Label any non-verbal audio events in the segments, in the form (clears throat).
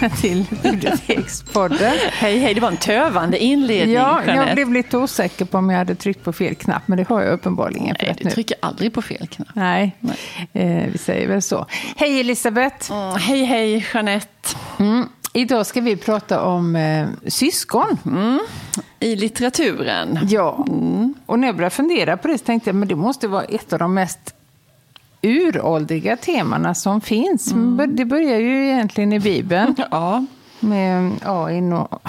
Välkomna (laughs) till Bibliotekspodden. hej, hej, det var en tövande inledning, Ja, Jeanette. jag blev lite osäker på om jag hade tryckt på fel knapp, men det har jag uppenbarligen Nej, du nu. trycker aldrig på fel knapp. Nej, Eh, vi säger väl så. Hej Elisabeth! Mm, hej, hej, Jeanette. Mm. Idag ska vi prata om eh, syskon. I litteraturen. Ja, och när jag började fundera på det så tänkte jag men det måste vara ett av de mest uråldriga temana som finns. Men Det börjar ju egentligen i Bibeln. (laughs) Ja, Med Ain och... (laughs)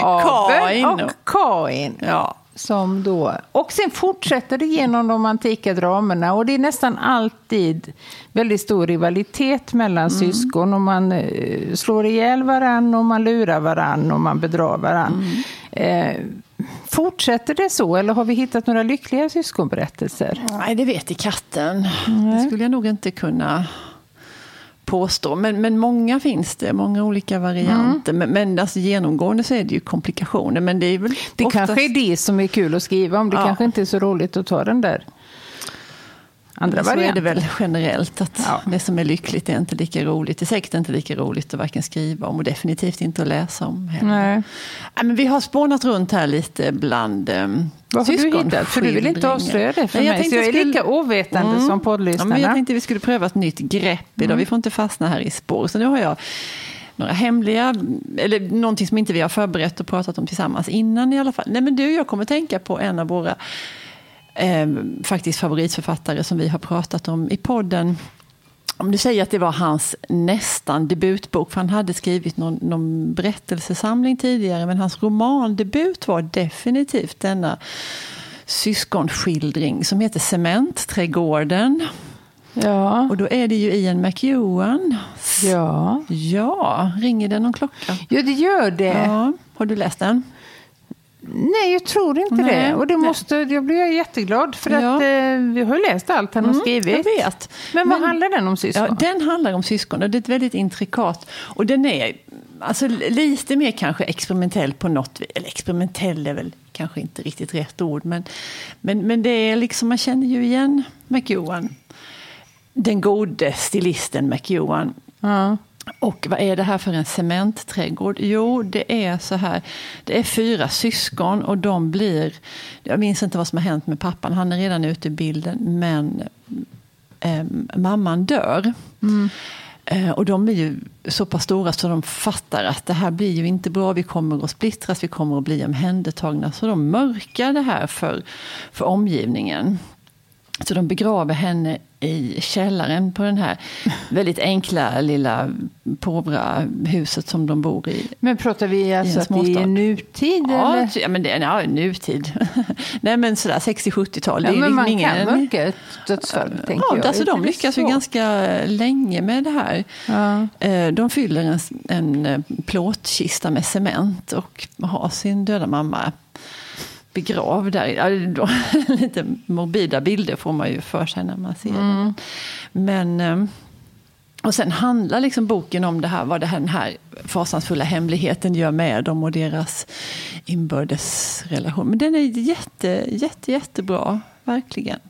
Abel Kain och Kain. ja. Som då, och sen fortsätter det genom de antika dramerna och det är nästan alltid väldigt stor rivalitet mellan syskon och man eh, slår ihjäl varann och man lurar varann och man bedrar varann. Eh, fortsätter det så eller har vi hittat några lyckliga syskonberättelser? Nej, det vet i katten. Det skulle jag nog inte kunna påstå. Men, men många finns det, många olika varianter. Men, men alltså, genomgående så är det ju komplikationer. Men det är väl Det oftast... kanske är det som är kul att skriva om. Det Ja. kanske inte är så roligt att ta den där andra Men så är det väl generellt att Ja. det som är lyckligt är inte lika roligt. Det är säkert inte lika roligt att varken skriva om och definitivt inte att läsa om. Heller. Nej. Men vi har spånat runt här lite bland um, Vad har du hittat? För du vill inte avslöja det för Nej, jag mig. Så jag är skulle- lika ovetande Mm. som Ja, poddlyssnarna. men jag tänkte vi skulle pröva ett nytt grepp idag. Vi får inte fastna här i spår. Så nu har jag några hemliga, eller någonting som inte vi har förberett och pratat om tillsammans innan i alla fall. Nej men du, jag kommer tänka på en av våra eh, faktiskt favoritförfattare som vi har pratat om i podden. Om du säger att det var hans nästan debutbok, för han hade skrivit någon, någon berättelsesamling tidigare, men hans romandebut var definitivt denna syskonskildring som heter Cementträdgården. Ja. Och då är det ju Ian McEwan. Ja. Ja, ringer det någon klocka? ja, det gör det. Ja, har du läst den? Nej, jag tror inte Nej. det. Och det Nej. måste, jag blir jätteglad för Ja. att eh, vi har läst allt han har skrivit. Mm, Jag vet. Men vad handlar den om syskon? Ja, den handlar om syskon och det är ett väldigt intrikat. Och den är alltså, lite mer kanske experimentell på något vis. Eller experimentell är väl kanske inte riktigt rätt ord. Men, men, men det är liksom, man känner ju igen McEwan. Den gode stilisten McEwan. Ja. Och vad är det här för en cementträdgård? Jo, det är så här. Det är fyra syskon och de blir... Jag minns inte vad som har hänt med pappan. Han är redan ute i bilden. Men eh, mamman dör. Eh, och de är ju så pass stora så de fattar att det här blir ju inte bra. Vi kommer att splittras, vi kommer att bli omhändertagna. Så de mörkar det här för, för omgivningen. Så de begraver henne i källaren på den här väldigt enkla lilla påvra huset som de bor i. Men pratar vi alltså att det är nutid? Ja, eller? ja men det är ja, nutid. (laughs) Nej men sådär 60-70-tal. Ja, det är men man ingen... kan mörka ett dödsfall, tänker Ja, jag. alltså de lyckas ju ganska länge med det här. Ja. Eh, De fyller en, en eh, plåtkista med cement och har sin döda mamma begravd där. Ja, (laughs) Lite morbida bilder får man ju för sig när man ser den. Men, eh, och sen handlar liksom boken om det här, vad det här, den här fasansfulla hemligheten gör med dem och deras inbördes relation. Men den är jätte, jätte, jättebra, verkligen.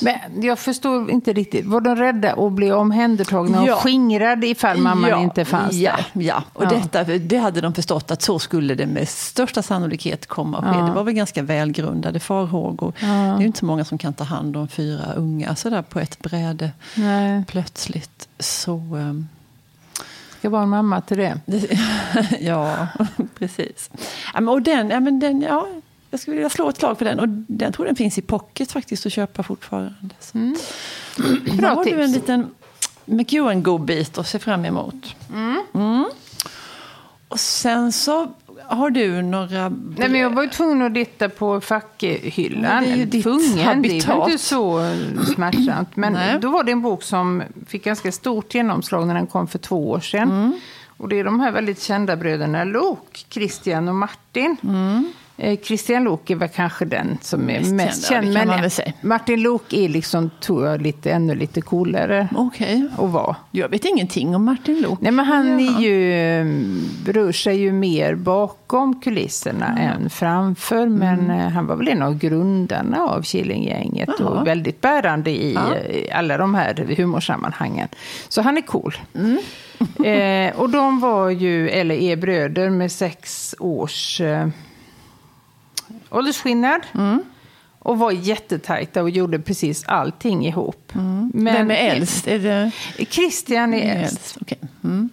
Men jag förstår inte riktigt. Var de rädda att bli omhändertagna Ja. och skingrade ifall mamman ja, inte fanns ja, där? Ja, och Ja. Detta, det hade de förstått att så skulle det med största sannolikhet komma att ske. Ja. Det var väl ganska välgrundade farhågor. Det är ju inte så många som kan ta hand om fyra unga sådär på ett bräde Nej, plötsligt. Så, ehm, ska vara en mamma till det. (laughs) ja, (laughs) precis. Och den, ja, men den, ja, jag skulle vilja slå ett slag för den. Och den tror den finns i pocket faktiskt att köpa fortfarande. Så. Mm. (clears throat) Bra har du tips. en liten McEwan-godbit att se fram emot. Mm. Och sen så har du några... Nej, men jag var ju tvungen att titta på fackhyllan. Det är ju ditt tvungen, det habitat. väl inte så smärtsamt. Men Nej. då var det en bok som fick ganska stort genomslag när den kom för två år sedan. Mm. Och det är de här väldigt kända bröderna Lok, Christian och Martin. Mm. Eh, Christian Lok är väl kanske den som är Mest mest, känd, ja, Men. Martin Lok är liksom, tror jag, lite, ännu lite coolare Okej. att vara. Jag vet ingenting om Martin Lok. Nej, men han Ja. är ju, mm, rör sig ju mer bakom kulisserna än framför. Men Mm. han var väl en av grundarna av Killinggänget och väldigt bärande i Ja. eh, alla de här humorsammanhangen. Så han är cool. Mm. eh, och de var ju, eller är bröder med sex års eh, åldersskillnad. Mm. Och var jättetajta och gjorde precis allting ihop. Men Mm. Vem är äldst? Är det Christian är är äldst. Okej. Mm.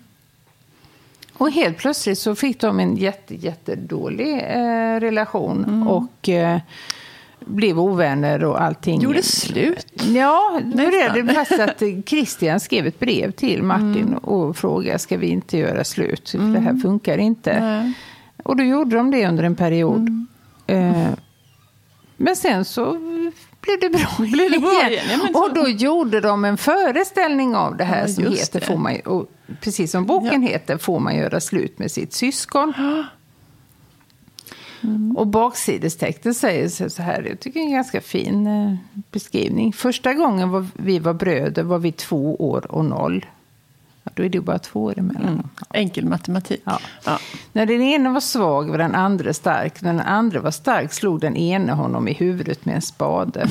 Och helt plötsligt så fick de en jätte, jättedålig eh, relation. Mm. Och eh, blev ovänner och allting. Gjorde slut? Ja, nu är det fast att Christian skrev ett brev till Martin Mm. och frågade ska vi inte göra slut, för det här funkar inte. Nej. Och då gjorde de det under en period. Mm. Eh, men sen så blev det bra, Blev det bra igen? Ja, så- och då gjorde de en föreställning av det här Ja, som heter, det. får man, och precis som boken heter, Får man göra slut med sitt syskon? Mm. Och baksidestexten säger så så här, jag tycker det är en ganska fin eh, beskrivning. Första gången var, vi var bröder var vi två år och noll. Då är det bara två år emellan. Mm. Enkel matematik. Ja. Ja. När den ene var svag var den andra stark. När den andra var stark slog den ene honom i huvudet med en spade.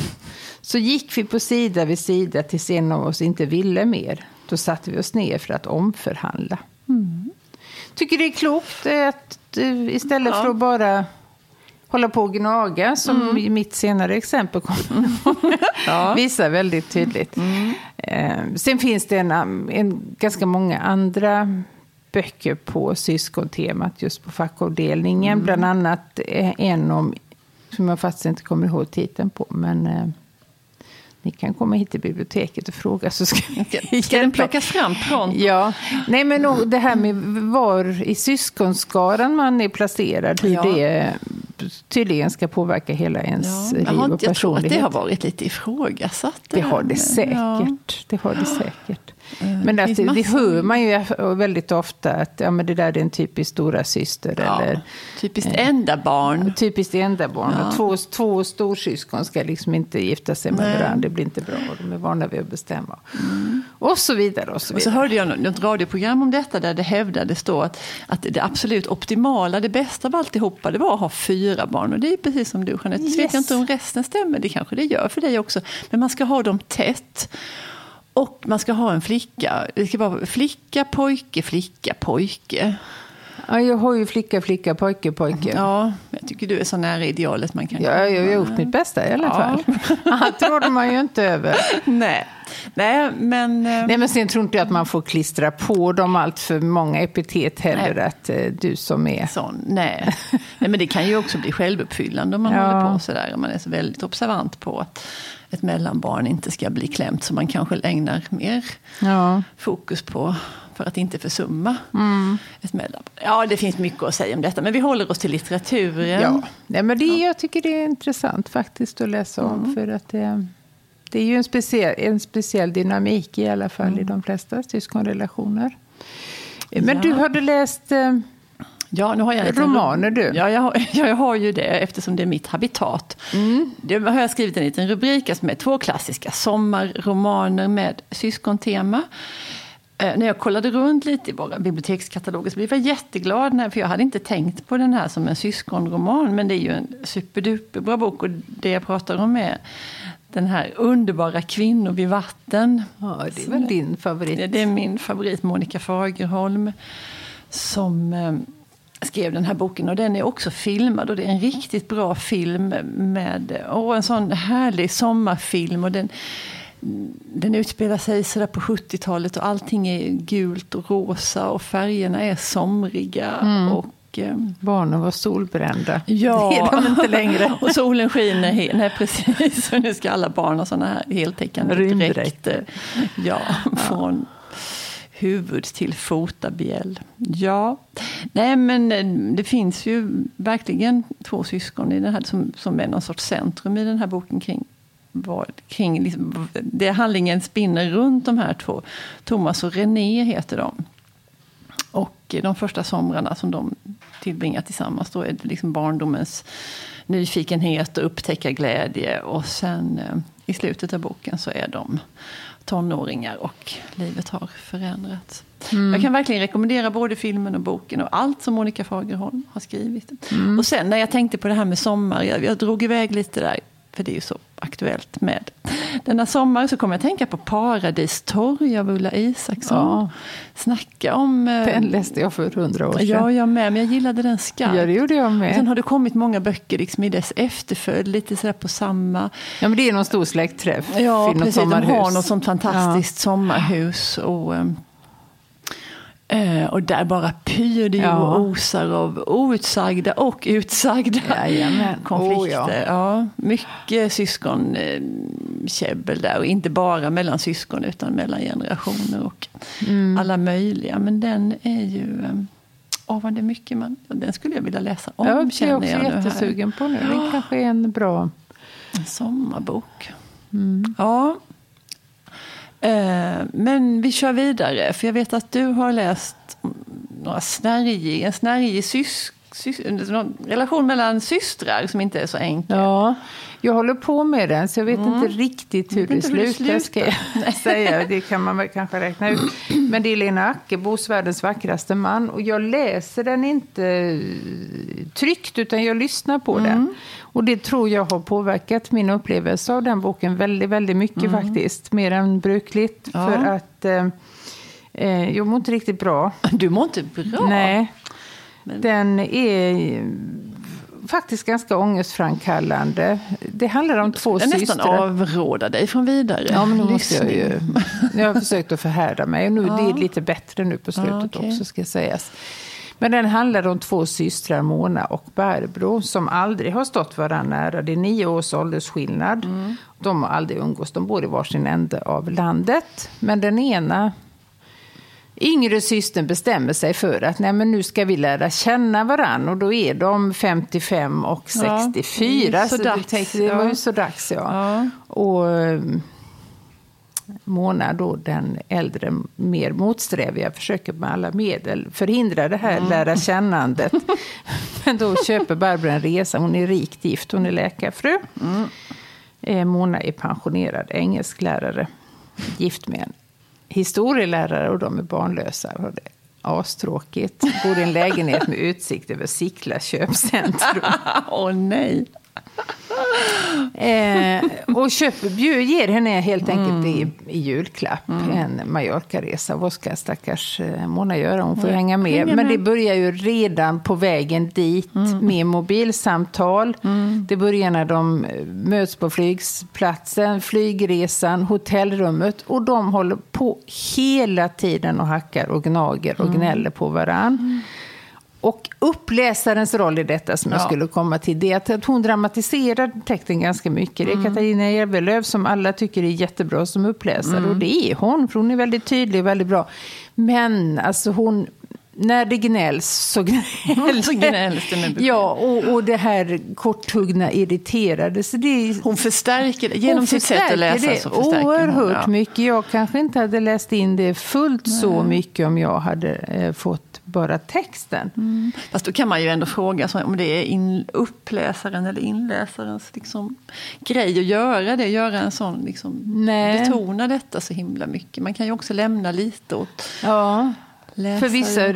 Så gick vi på sida vid sida tills en av oss inte ville mer. Då satte vi oss ner för att omförhandla. Tycker det är klokt att eh, istället Ja. för att bara hålla på och gnaga, som i mitt senare exempel kommer (laughs) Ja. (laughs) visar väldigt tydligt. Eh, sen finns det en, um, en, ganska många andra böcker på syskontemat just på fackavdelningen. Bland annat eh, en om, som jag faktiskt inte kommer ihåg titeln på, men eh, ni kan komma hit till biblioteket och fråga så ska vi Ska den plockas fram pronto? Ja, nej men det här med var i syskonskaran man är placerad, hur Ja. det tydligen ska påverka hela ens Ja, liv har och inte, jag tror att det personlighet. har varit lite ifrågasatt. Det har där det säkert. Ja. Det har det säkert. Eh, Men det det, det, det hör man ju väldigt ofta att ja, men det där är en typisk stora syster Ja, eller typiskt enda barn. typiskt enda barn. Ja. Två, två storsyskon ska liksom inte gifta sig med varandra. Det blir inte bra. De är vana vid att bestämma. Och så vidare. Och så Och så vidare. hörde jag något- radioprogram om detta där det hävdades då att, att det absolut optimala, det bästa av alltihopa, det var att ha fyra barn. Och det är precis som du Jeanette. Så vet Yes. jag inte om resten stämmer, det kanske det gör för dig också. Men man ska ha dem tätt. Och man ska ha en flicka. Det ska vara flicka, pojke, flicka, pojke. Ja, jag har ju flicka, flicka, pojke, pojke. Ja, jag tycker du är så nära idealet man kan Ja, jag har gjort mitt bästa i alla fall. (laughs) Allt råder man ju inte över. Nej. Nej, men... eh, Nej, men sen tror inte jag att man får klistra på dem allt för många epitet heller. Nej. Att eh, du som är... Sån, nej. nej, men det kan ju också bli självuppfyllande om man Ja. håller på sådär. Om man är så väldigt observant på att ett mellanbarn inte ska bli klämt. Så man kanske ägnar mer Ja. fokus på för att inte försumma Mm. ett mellanbarn. Ja, det finns mycket att säga om detta. Men vi håller oss till litteraturen. Ja. Nej, men det, jag tycker det är intressant faktiskt att läsa om. Mm. För att det, det är ju en speciell, en speciell dynamik i alla fall i de flesta syskonrelationer. Men Mm. Ja. du hade läst... Eh, Ja, nu har jag Romaner, du. Ja, jag har, (laughs) ja, jag har ju det eftersom det är mitt habitat. Mm. Det har jag skrivit en liten rubrik som är två klassiska sommarromaner med syskontema. Eh, när jag kollade runt lite i våra bibliotekskataloger så blev jag jätteglad. När, för jag hade inte tänkt på den här som en syskonroman. Men det är ju en superduperbra bok. Och det jag pratar om är den här underbara Kvinnor vid vatten. ja, det är väl din favorit. Det, det är min favorit, Monica Fagerholm, som eh, skrev den här boken. Och den är också filmad och det är en riktigt bra film med åh, en sån härlig sommarfilm. Och den, den utspelar sig sådär på 70-talet och allting är gult och rosa och färgerna är somriga. Och, eh, Barnen var solbrända. (laughs) Ja. Det är de inte längre. (laughs) och solen skiner. Nej, precis. Och (laughs) nu ska alla barn ha såna här heltäckande dräkter. Ja, från huvud till fotabjäll. Ja, nej men eh, det finns ju verkligen två syskon i den här som, som är någon sorts centrum i den här boken kring vad, kring liksom, det handlingen spinner runt de här två. Thomas och René heter de. Och de första somrarna som de tillbringar tillsammans, då är det liksom barndomens nyfikenhet och upptäcka glädje. Och sen eh, i slutet av boken så är de tonåringar och livet har förändrats. Mm. Jag kan verkligen rekommendera både filmen och boken och allt som Monica Fagerholm har skrivit. Mm. Och sen när jag tänkte på det här med sommar, jag, jag drog iväg lite där för det är ju så aktuellt med denna sommar. Så kommer jag tänka på Paradistorg av Ulla Isaksson. Ja. Snacka om... Eh, den läste jag för hundra år sedan. Ja, jag med. Men jag gillade den skarpt. Ja, det gjorde jag med. sen har det kommit många böcker liksom i dess efterföljd, lite sådär på samma... Ja, men det är någon stor släktträff. Ja, precis. De har något sånt fantastiskt ja. sommarhus. Och, um, Eh, och där bara pyr det ja. och osar av outsagda och utsagda Jajamän. (laughs) konflikter. Oh, ja. ja. mycket syskonkäbbel där och inte bara mellan syskon utan mellan generationer och mm. alla möjliga. Men den är ju... Eh, åh, vad det är mycket man... Den skulle jag vilja läsa om, ja, känner jag. är också jättesugen på nu. Den kanske är en bra... En sommarbok. Mm. Ja, Eh, men vi kör vidare, för jag vet att du har läst några snärjig, en snärjig sysk, relation mellan systrar som inte är så enkel. Ja, jag håller på med den så jag vet mm. inte riktigt hur det slutar, ska jag (laughs) säga. Det kan man väl kanske räkna ut. Men det är Lena Ackebos Världens vackraste man och jag läser den inte tryckt utan jag lyssnar på mm. den. Och det tror jag har påverkat min upplevelse av den boken väldigt, väldigt mycket mm. faktiskt. Mer än brukligt. Ja. För att eh, eh, jag mår inte riktigt bra. Du mår inte bra? Nej. Men... Den är faktiskt ganska ångestframkallande. Det handlar om två systrar. Jag nästan avråda dig från vidare Ja, men nu måste jag ju. Jag har försökt att förhärda mig. nu, ja. Det är lite bättre nu på slutet ja, okay. också, ska sägas. Men den handlar om två systrar, Mona och Barbro, som aldrig har stått varandra nära. Det är nio års åldersskillnad. Mm. De har aldrig umgås. De bor i varsin ände av landet. Men den ena yngre systern bestämmer sig för att nej, men nu ska vi lära känna varandra. Och då är de 55 och 64. Ja, så, så dags, tänkte, det var ju så dags. Ja. ja. Och, Mona, då den äldre, mer motsträviga, försöker med alla medel förhindra det här mm. lära kännandet. (laughs) Men då köper Barbro en resa. Hon är rikt gift, hon är läkarfru. Mm. Eh, Mona är pensionerad engelsklärare, gift med en historielärare och de är barnlösa. Och det är astråkigt. Bor i en lägenhet med utsikt över Sickla köpcentrum. (laughs) Åh oh, nej! Och köper, ger henne helt enkelt mm. i, i julklapp mm. en Mallorca-resa. Vad ska stackars eh, Mona göra? Hon får mm. hänga med. Men det börjar ju redan på vägen dit mm. med mobilsamtal. Mm. Det börjar när de eh, möts på flygplatsen, flygresan, hotellrummet. Och de håller på hela tiden och hackar och gnager och mm. gnäller på varann. Och uppläsarens roll i detta som jag skulle komma till, det är att hon dramatiserar texten ganska mycket. Det är mm. Katarina Järvelöv som alla tycker är jättebra som uppläsare. Mm. Och det är hon, för hon är väldigt tydlig och väldigt bra. Men alltså hon när det gnälls så gnälls, (laughs) så gnälls det. Med ja, och, och det här korthuggna irriterade. Så det, hon förstärker det genom sitt sätt att läsa. Det så oerhört hon, ja. mycket. Jag kanske inte hade läst in det fullt Nej. så mycket om jag hade eh, fått bara texten. Mm. Fast då kan man ju ändå fråga om det är in, uppläsaren eller inläsarens liksom, grej att göra det. Göra en sån, liksom, betona detta så himla mycket. Man kan ju också lämna lite åt ja. För vissa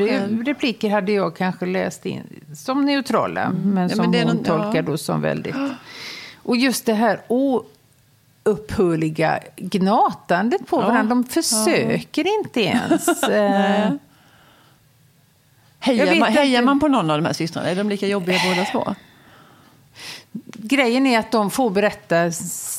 repliker hade jag kanske läst in som neutrala, mm. men som ja, men hon någon, tolkar ja. då som väldigt... Och just det här oupphörliga gnatandet på ja. varandra. De försöker ja. inte ens. (laughs) eh, Hejar, man, hejar man på någon av de här systrarna? Är de lika jobbiga båda två? Grejen är att de får berätta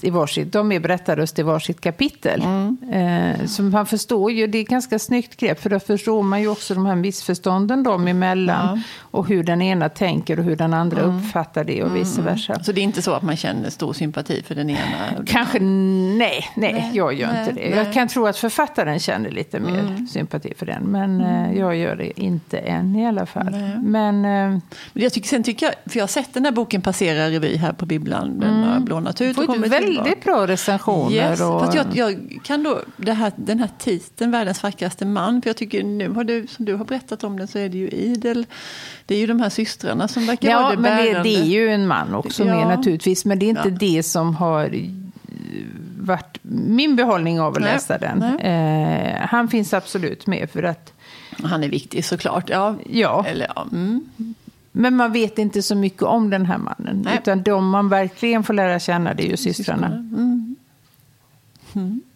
i varsitt, de är berättarröst i varsitt kapitel. Mm. Eh, så man förstår ju, det är ett ganska snyggt grepp, för då förstår man ju också de här missförstånden dem emellan. Ja. Och hur den ena tänker och hur den andra mm. uppfattar det och mm. vice versa. Så det är inte så att man känner stor sympati för den ena? Kanske, nej, nej, nej jag gör nej, inte det. Nej. Jag kan tro att författaren känner lite mer mm. sympati för den. Men eh, mm. jag gör det inte än i alla fall. Men, eh, men jag tycker, sen tycker jag, för jag har sett den här boken passera revy här på bibblan. Den har lånat ut och kommit väldigt bra recensioner. Yes. Och, Fast jag, jag kan då, det här, den här titeln, Världens vackraste man, för jag tycker nu har du, som du har berättat om den så är det ju idel. Det är ju de här systrarna som verkar vara ja, det men det, bärande. det är ju en man också Ja. med naturligtvis. Men det är inte Ja. det som har varit min behållning av att Nej, läsa den. Eh, han finns absolut med för att, Han är viktig såklart. Ja. ja, Eller, ja. Mm. Men man vet inte så mycket om den här mannen. Nej. Utan de man verkligen får lära känna det är ju systrarna. Mm.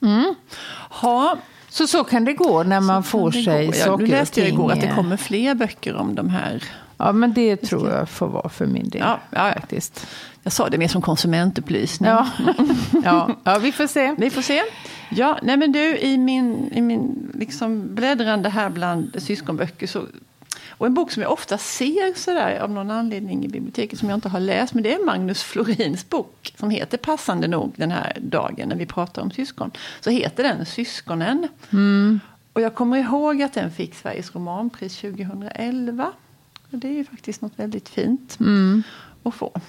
Mm. Ha, Så så kan det gå när man får det sig. Ja, saker Nu läste och jag ting. igår att det kommer fler böcker om de här. Ja, men det tror jag får vara för min del. Ja, ja, ja. Faktiskt. Jag sa det mer som konsumentupplysning. Ja. (laughs) ja. ja, vi får se. Vi får se. Ja, nej men du, i min, i min liksom bläddrande här bland syskonböcker så och en bok som jag ofta ser sådär av någon anledning i biblioteket som jag inte har läst. Men det är Magnus Florins bok som heter passande nog den här dagen när vi pratar om syskon. Så heter den Syskonen. Och jag kommer ihåg att den fick Sveriges romanpris 2011. Och det är ju faktiskt något väldigt fint att få.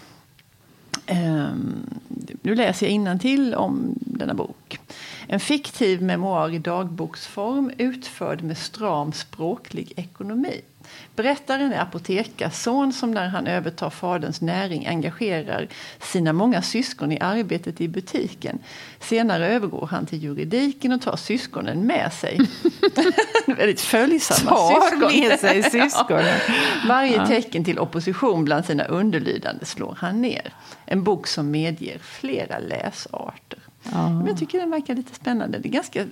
Ehm, nu läser jag till om denna bok. En fiktiv memoar i dagboksform utförd med stram språklig ekonomi. Berättaren är apotekarson som när han övertar faderns näring engagerar sina många syskon i arbetet i butiken. Senare övergår han till juridiken och tar syskonen med sig. (laughs) Väldigt följsamma Tar syskon. med sig (laughs) syskonen. Varje tecken till opposition bland sina underlydande slår han ner. En bok som medger flera läsarter. Men jag tycker den verkar lite spännande. Det är ganska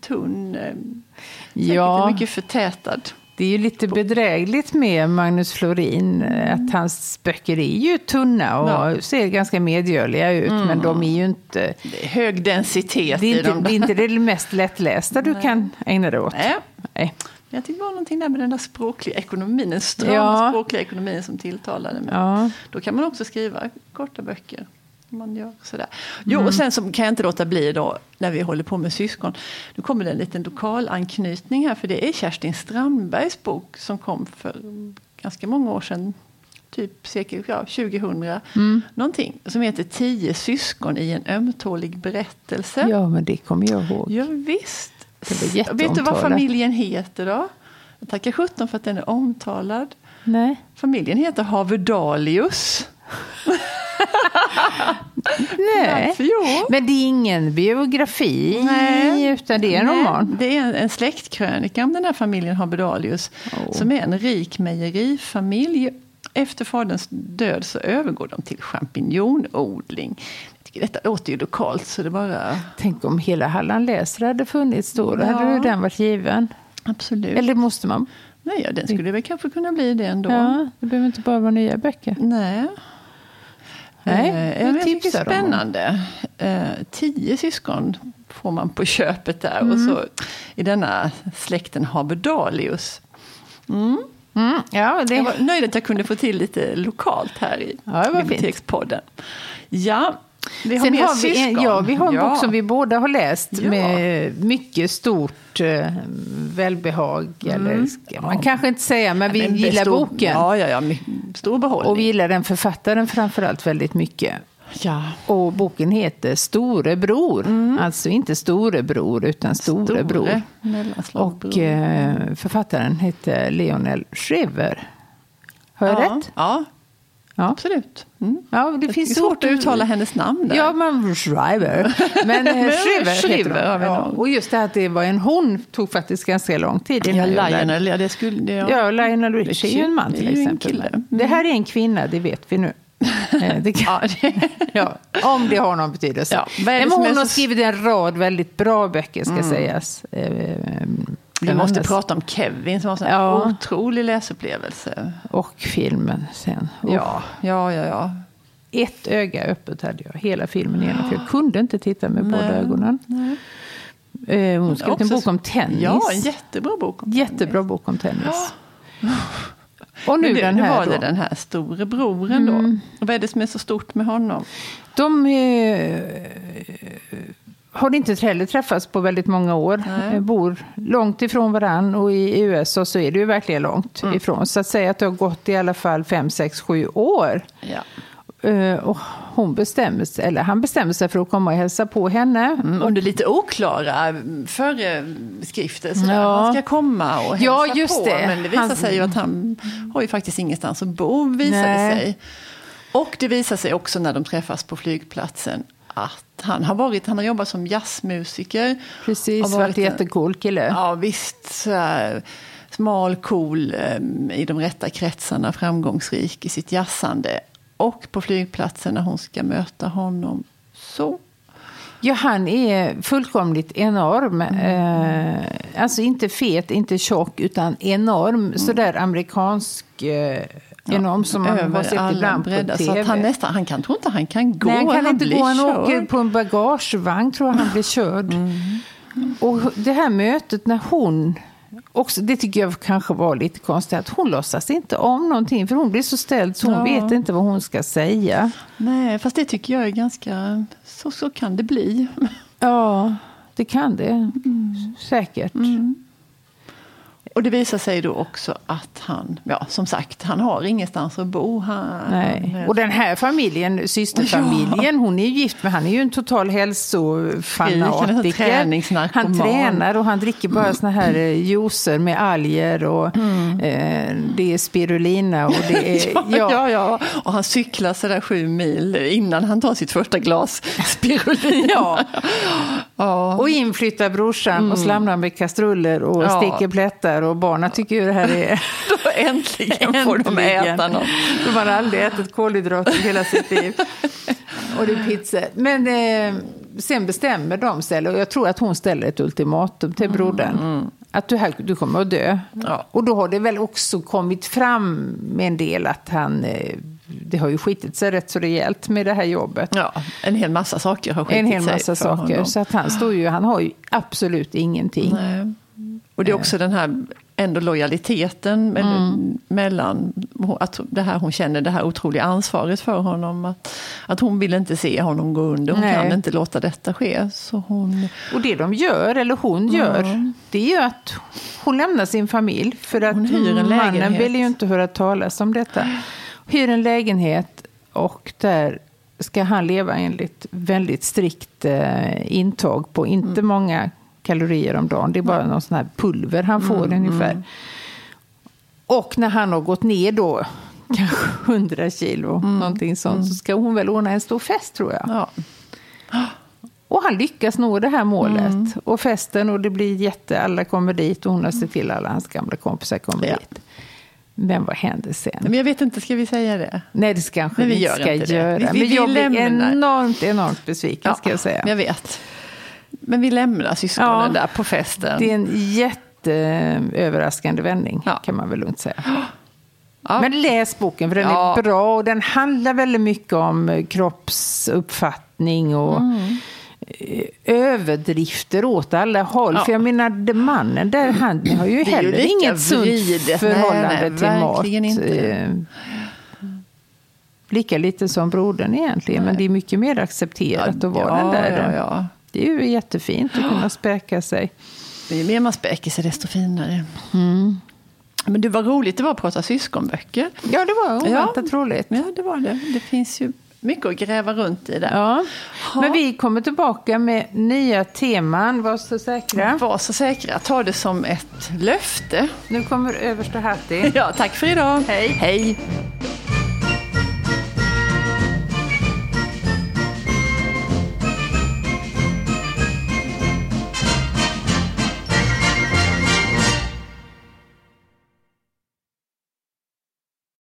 tunn, eh, säkert Ja. mycket förtätad. Det är ju lite bedrägligt med Magnus Florin. eh, Att hans böcker är ju tunna och Ja. ser ganska medgörliga ut. Men de är ju inte... Det är hög densitet Det är i inte dem. det, är inte det mest lättlästa du kan ägna dig åt. Nej. Nej. Jag tyckte det var någonting där med den där språkliga ekonomin, den stram Ja. språkliga ekonomin som tilltalade mig. Ja. Då kan man också skriva korta böcker. Man gör sådär. Jo, Mm. och sen så kan jag inte låta bli då, när vi håller på med syskon. Nu kommer det en liten lokal anknytning här, för det är Kerstin Strandbergs bok som kom för ganska många år sedan. Typ sekel, ja, 2000 Mm. någonting. Som heter Tio syskon i en ömtålig berättelse. ja, men det kommer jag ihåg. Ja, visst. Det var Vet du vad familjen heter då? Jag tackar sjutton för att den är omtalad. Nej. Familjen heter Haverdalius. (laughs) Nej. Varför? Jo. Men det är ingen biografi, Nej. utan det är en Nej, roman. Det är en, en släktkrönika om den här familjen Haverdalius. Åh. Som är en rik mejerifamilj. Efter faderns död så övergår de till champinjonodling. Detta låter ju lokalt så det bara... Tänk om hela Halland läser hade funnits då. Då Ja. hade ju den varit given. Absolut. Eller måste man? Nej, ja, den skulle väl kanske kunna bli det ändå. Ja, det behöver inte bara vara nya böcker. Nej. Nej, Eh, jag jag tycker spännande. Eh, tio syskon får man på köpet där. Mm. Och så i denna släkten Haberdalius. Mm, ja, det, Jag var nöjd att jag kunde få till lite lokalt här i Ja, var fint. Bibliotekspodden. Ja, vi har Sen mer har vi en, syskon. ja, vi har en Ja. bok som vi båda har läst Ja. med mycket stort eh, välbehag. Eller ska man kanske inte säga, men vi Mm. Men gillar stor- boken. Ja, ja, ja, stor behållning. Och vi gillar den författaren framförallt väldigt mycket. ja. Och boken heter Storebror. Alltså inte Storebror, utan Storebror. Store Och eh, författaren heter Lionel Shriver. Har jag ja. rätt? Ja, Ja. absolut. Mm. ja det Det är finns svårt att uttala hennes namn där. Ja, men Shriver. Men eh, (laughs) hon. vi ja. Och just det här att det var en hon tog faktiskt ganska lång tid. Ja, Lionel, ja, det skulle... Det, ja. Ja, Lionel Richie är ju en man är till exempel. Men Det här är en kvinna, det vet vi nu. (laughs) Eh, det kan, (laughs) Ja, om det har någon betydelse. Ja, är men hon är har skrivit en rad väldigt bra böcker, ska sägas. Vi måste prata om Kevin som var en Ja. otrolig läsupplevelse. Och filmen sen. Ja, ja, ja. ja. Ett öga öppet hade jag hela filmen igenom, för jag kunde inte titta med båda Nej, ögonen. Eh, hon skrev en bok om tennis. Ja, en jättebra bok. om Jättebra bok om tennis. Och nu det, den nu här var då. det den här store broren då. Och vad är det som är så stort med honom? De eh, har inte heller träffats på väldigt många år. Nej. Bor långt ifrån varann och i USA så är det ju verkligen långt Mm. ifrån. Så att säga att det har gått i alla fall fem, sex, sju år. Ja. Eh, och hon bestämmer sig, eller han bestämmer sig för att komma och hälsa på henne. Mm, under lite oklara föreskrifter. Sådär. Ja. Han ska komma och hälsa Ja, just på. det. Men det visar Han- sig ju att han har ju faktiskt ingenstans att bo, visar det Nej. sig. Och det visar sig också när de träffas på flygplatsen att han har, varit, han har jobbat som jazzmusiker. Precis, varit varit en jättecool kille. Ja visst, så här, smal, cool, eh, i de rätta kretsarna, framgångsrik i sitt jazzande. Och på flygplatsen när hon ska möta honom så Ja, han är fullkomligt enorm. Eh, alltså inte fet, inte tjock, utan enorm. Sådär amerikansk eh, enorm som man har över sett alla ibland på breddar. tv. Så att han nästan, han kan, tror inte han kan gå. Nej, han kan inte blir gå. Han åker på en bagagevagn, tror jag han blir körd. Mm. Och det här mötet när hon... Också, det tycker jag kanske var lite konstigt, att hon låtsas inte om någonting. För hon blir så ställd så hon Ja. vet inte vad hon ska säga. Nej, fast det tycker jag är ganska... Så, så kan det bli. Ja, det kan det. Säkert. Och det visar sig då också att han, ja som sagt, han har ingenstans att bo. Han, Nej. Och den här familjen, systerfamiljen, (laughs) hon är ju gift men han är ju en total hälsofanatiker. Han tränar och han dricker bara såna här eh, juicer med alger och eh, det är spirulina och det (laughs) är... Ja, ja, ja. Och han cyklar sådär sju mil innan han tar sitt första glas (laughs) spirulina. Ja. ja. Och inflyttar brorsan och slamrar med kastruller och Ja. sticker plättar och barnen tycker ju det här är... (laughs) Då äntligen får de Äntligen. äta något. De har aldrig ätit kolhydrater hela sitt liv. Och det är pizza. Men eh, sen bestämmer de sig, och jag tror att hon ställer ett ultimatum till brodern. Att du, här, du kommer att dö. Ja. Och då har det väl också kommit fram med en del att han... Eh, det har ju skitit sig rätt så rejält med det här jobbet. Ja, en hel massa saker har skitit en hel sig massa saker. honom. Så att han står ju, han har ju absolut ingenting. Nej. Och det är också den här ändå lojaliteten Mm. mellan att det här hon känner det här otroliga ansvaret för honom. Att, att hon vill inte se honom gå under, hon Nej. kan inte låta detta ske. Så hon, Och det de gör, eller hon gör, Ja. det är ju att hon lämnar sin familj. För att Hon hyr en mannen lägenhet. vill ju inte höra talas om detta. Hyr en lägenhet och där ska han leva enligt väldigt strikt eh, intag på inte Mm. många kalorier om dagen. Det är bara någon sån här pulver han får Mm, ungefär. Och när han har gått ner då, (laughs) kanske 100 kilo, Mm, någonting sånt, så ska hon väl ordna en stor fest tror jag. ja, Och han lyckas nå det här målet. Och festen och det blir jätte, alla kommer dit och hon har sett till alla hans gamla kompisar kommer Ja. dit. Men vad händer sen? men jag vet inte, ska vi säga det? Nej, det kanske vi vi gör ska inte det. göra. Vi- vi- Men jag blir lämnar. enormt, enormt besviken ska jag säga. Jag vet. Men vi lämnar syskonen Ja. där på festen. Det är en jätteöverraskande vändning Ja. kan man väl lugnt säga. Ja. Men läs boken för den Ja. är bra och den handlar väldigt mycket om eh, kroppsuppfattning och Mm. eh, överdrifter åt alla håll. Ja. För jag menar, mannen där, han har ju ju heller lika inget sunt förhållande Nej, nej, till mat. inte. Eh, Lika lite som brodern egentligen, men det är mycket mer accepterat att vara den där. Ja, ja. Det är ju jättefint att kunna späka sig. Ju mer man späker sig desto finare. Mm. Men det var roligt det var att prata syskonböcker. Ja, det var oväntat roligt. Ja, det var det. Det finns ju mycket att gräva runt i där. Ja. Ja. Men vi kommer tillbaka med nya teman, var så säkra. Var så säkra, ta det som ett löfte. Nu kommer översta Hatti. Ja, tack för idag. Hej. Hej.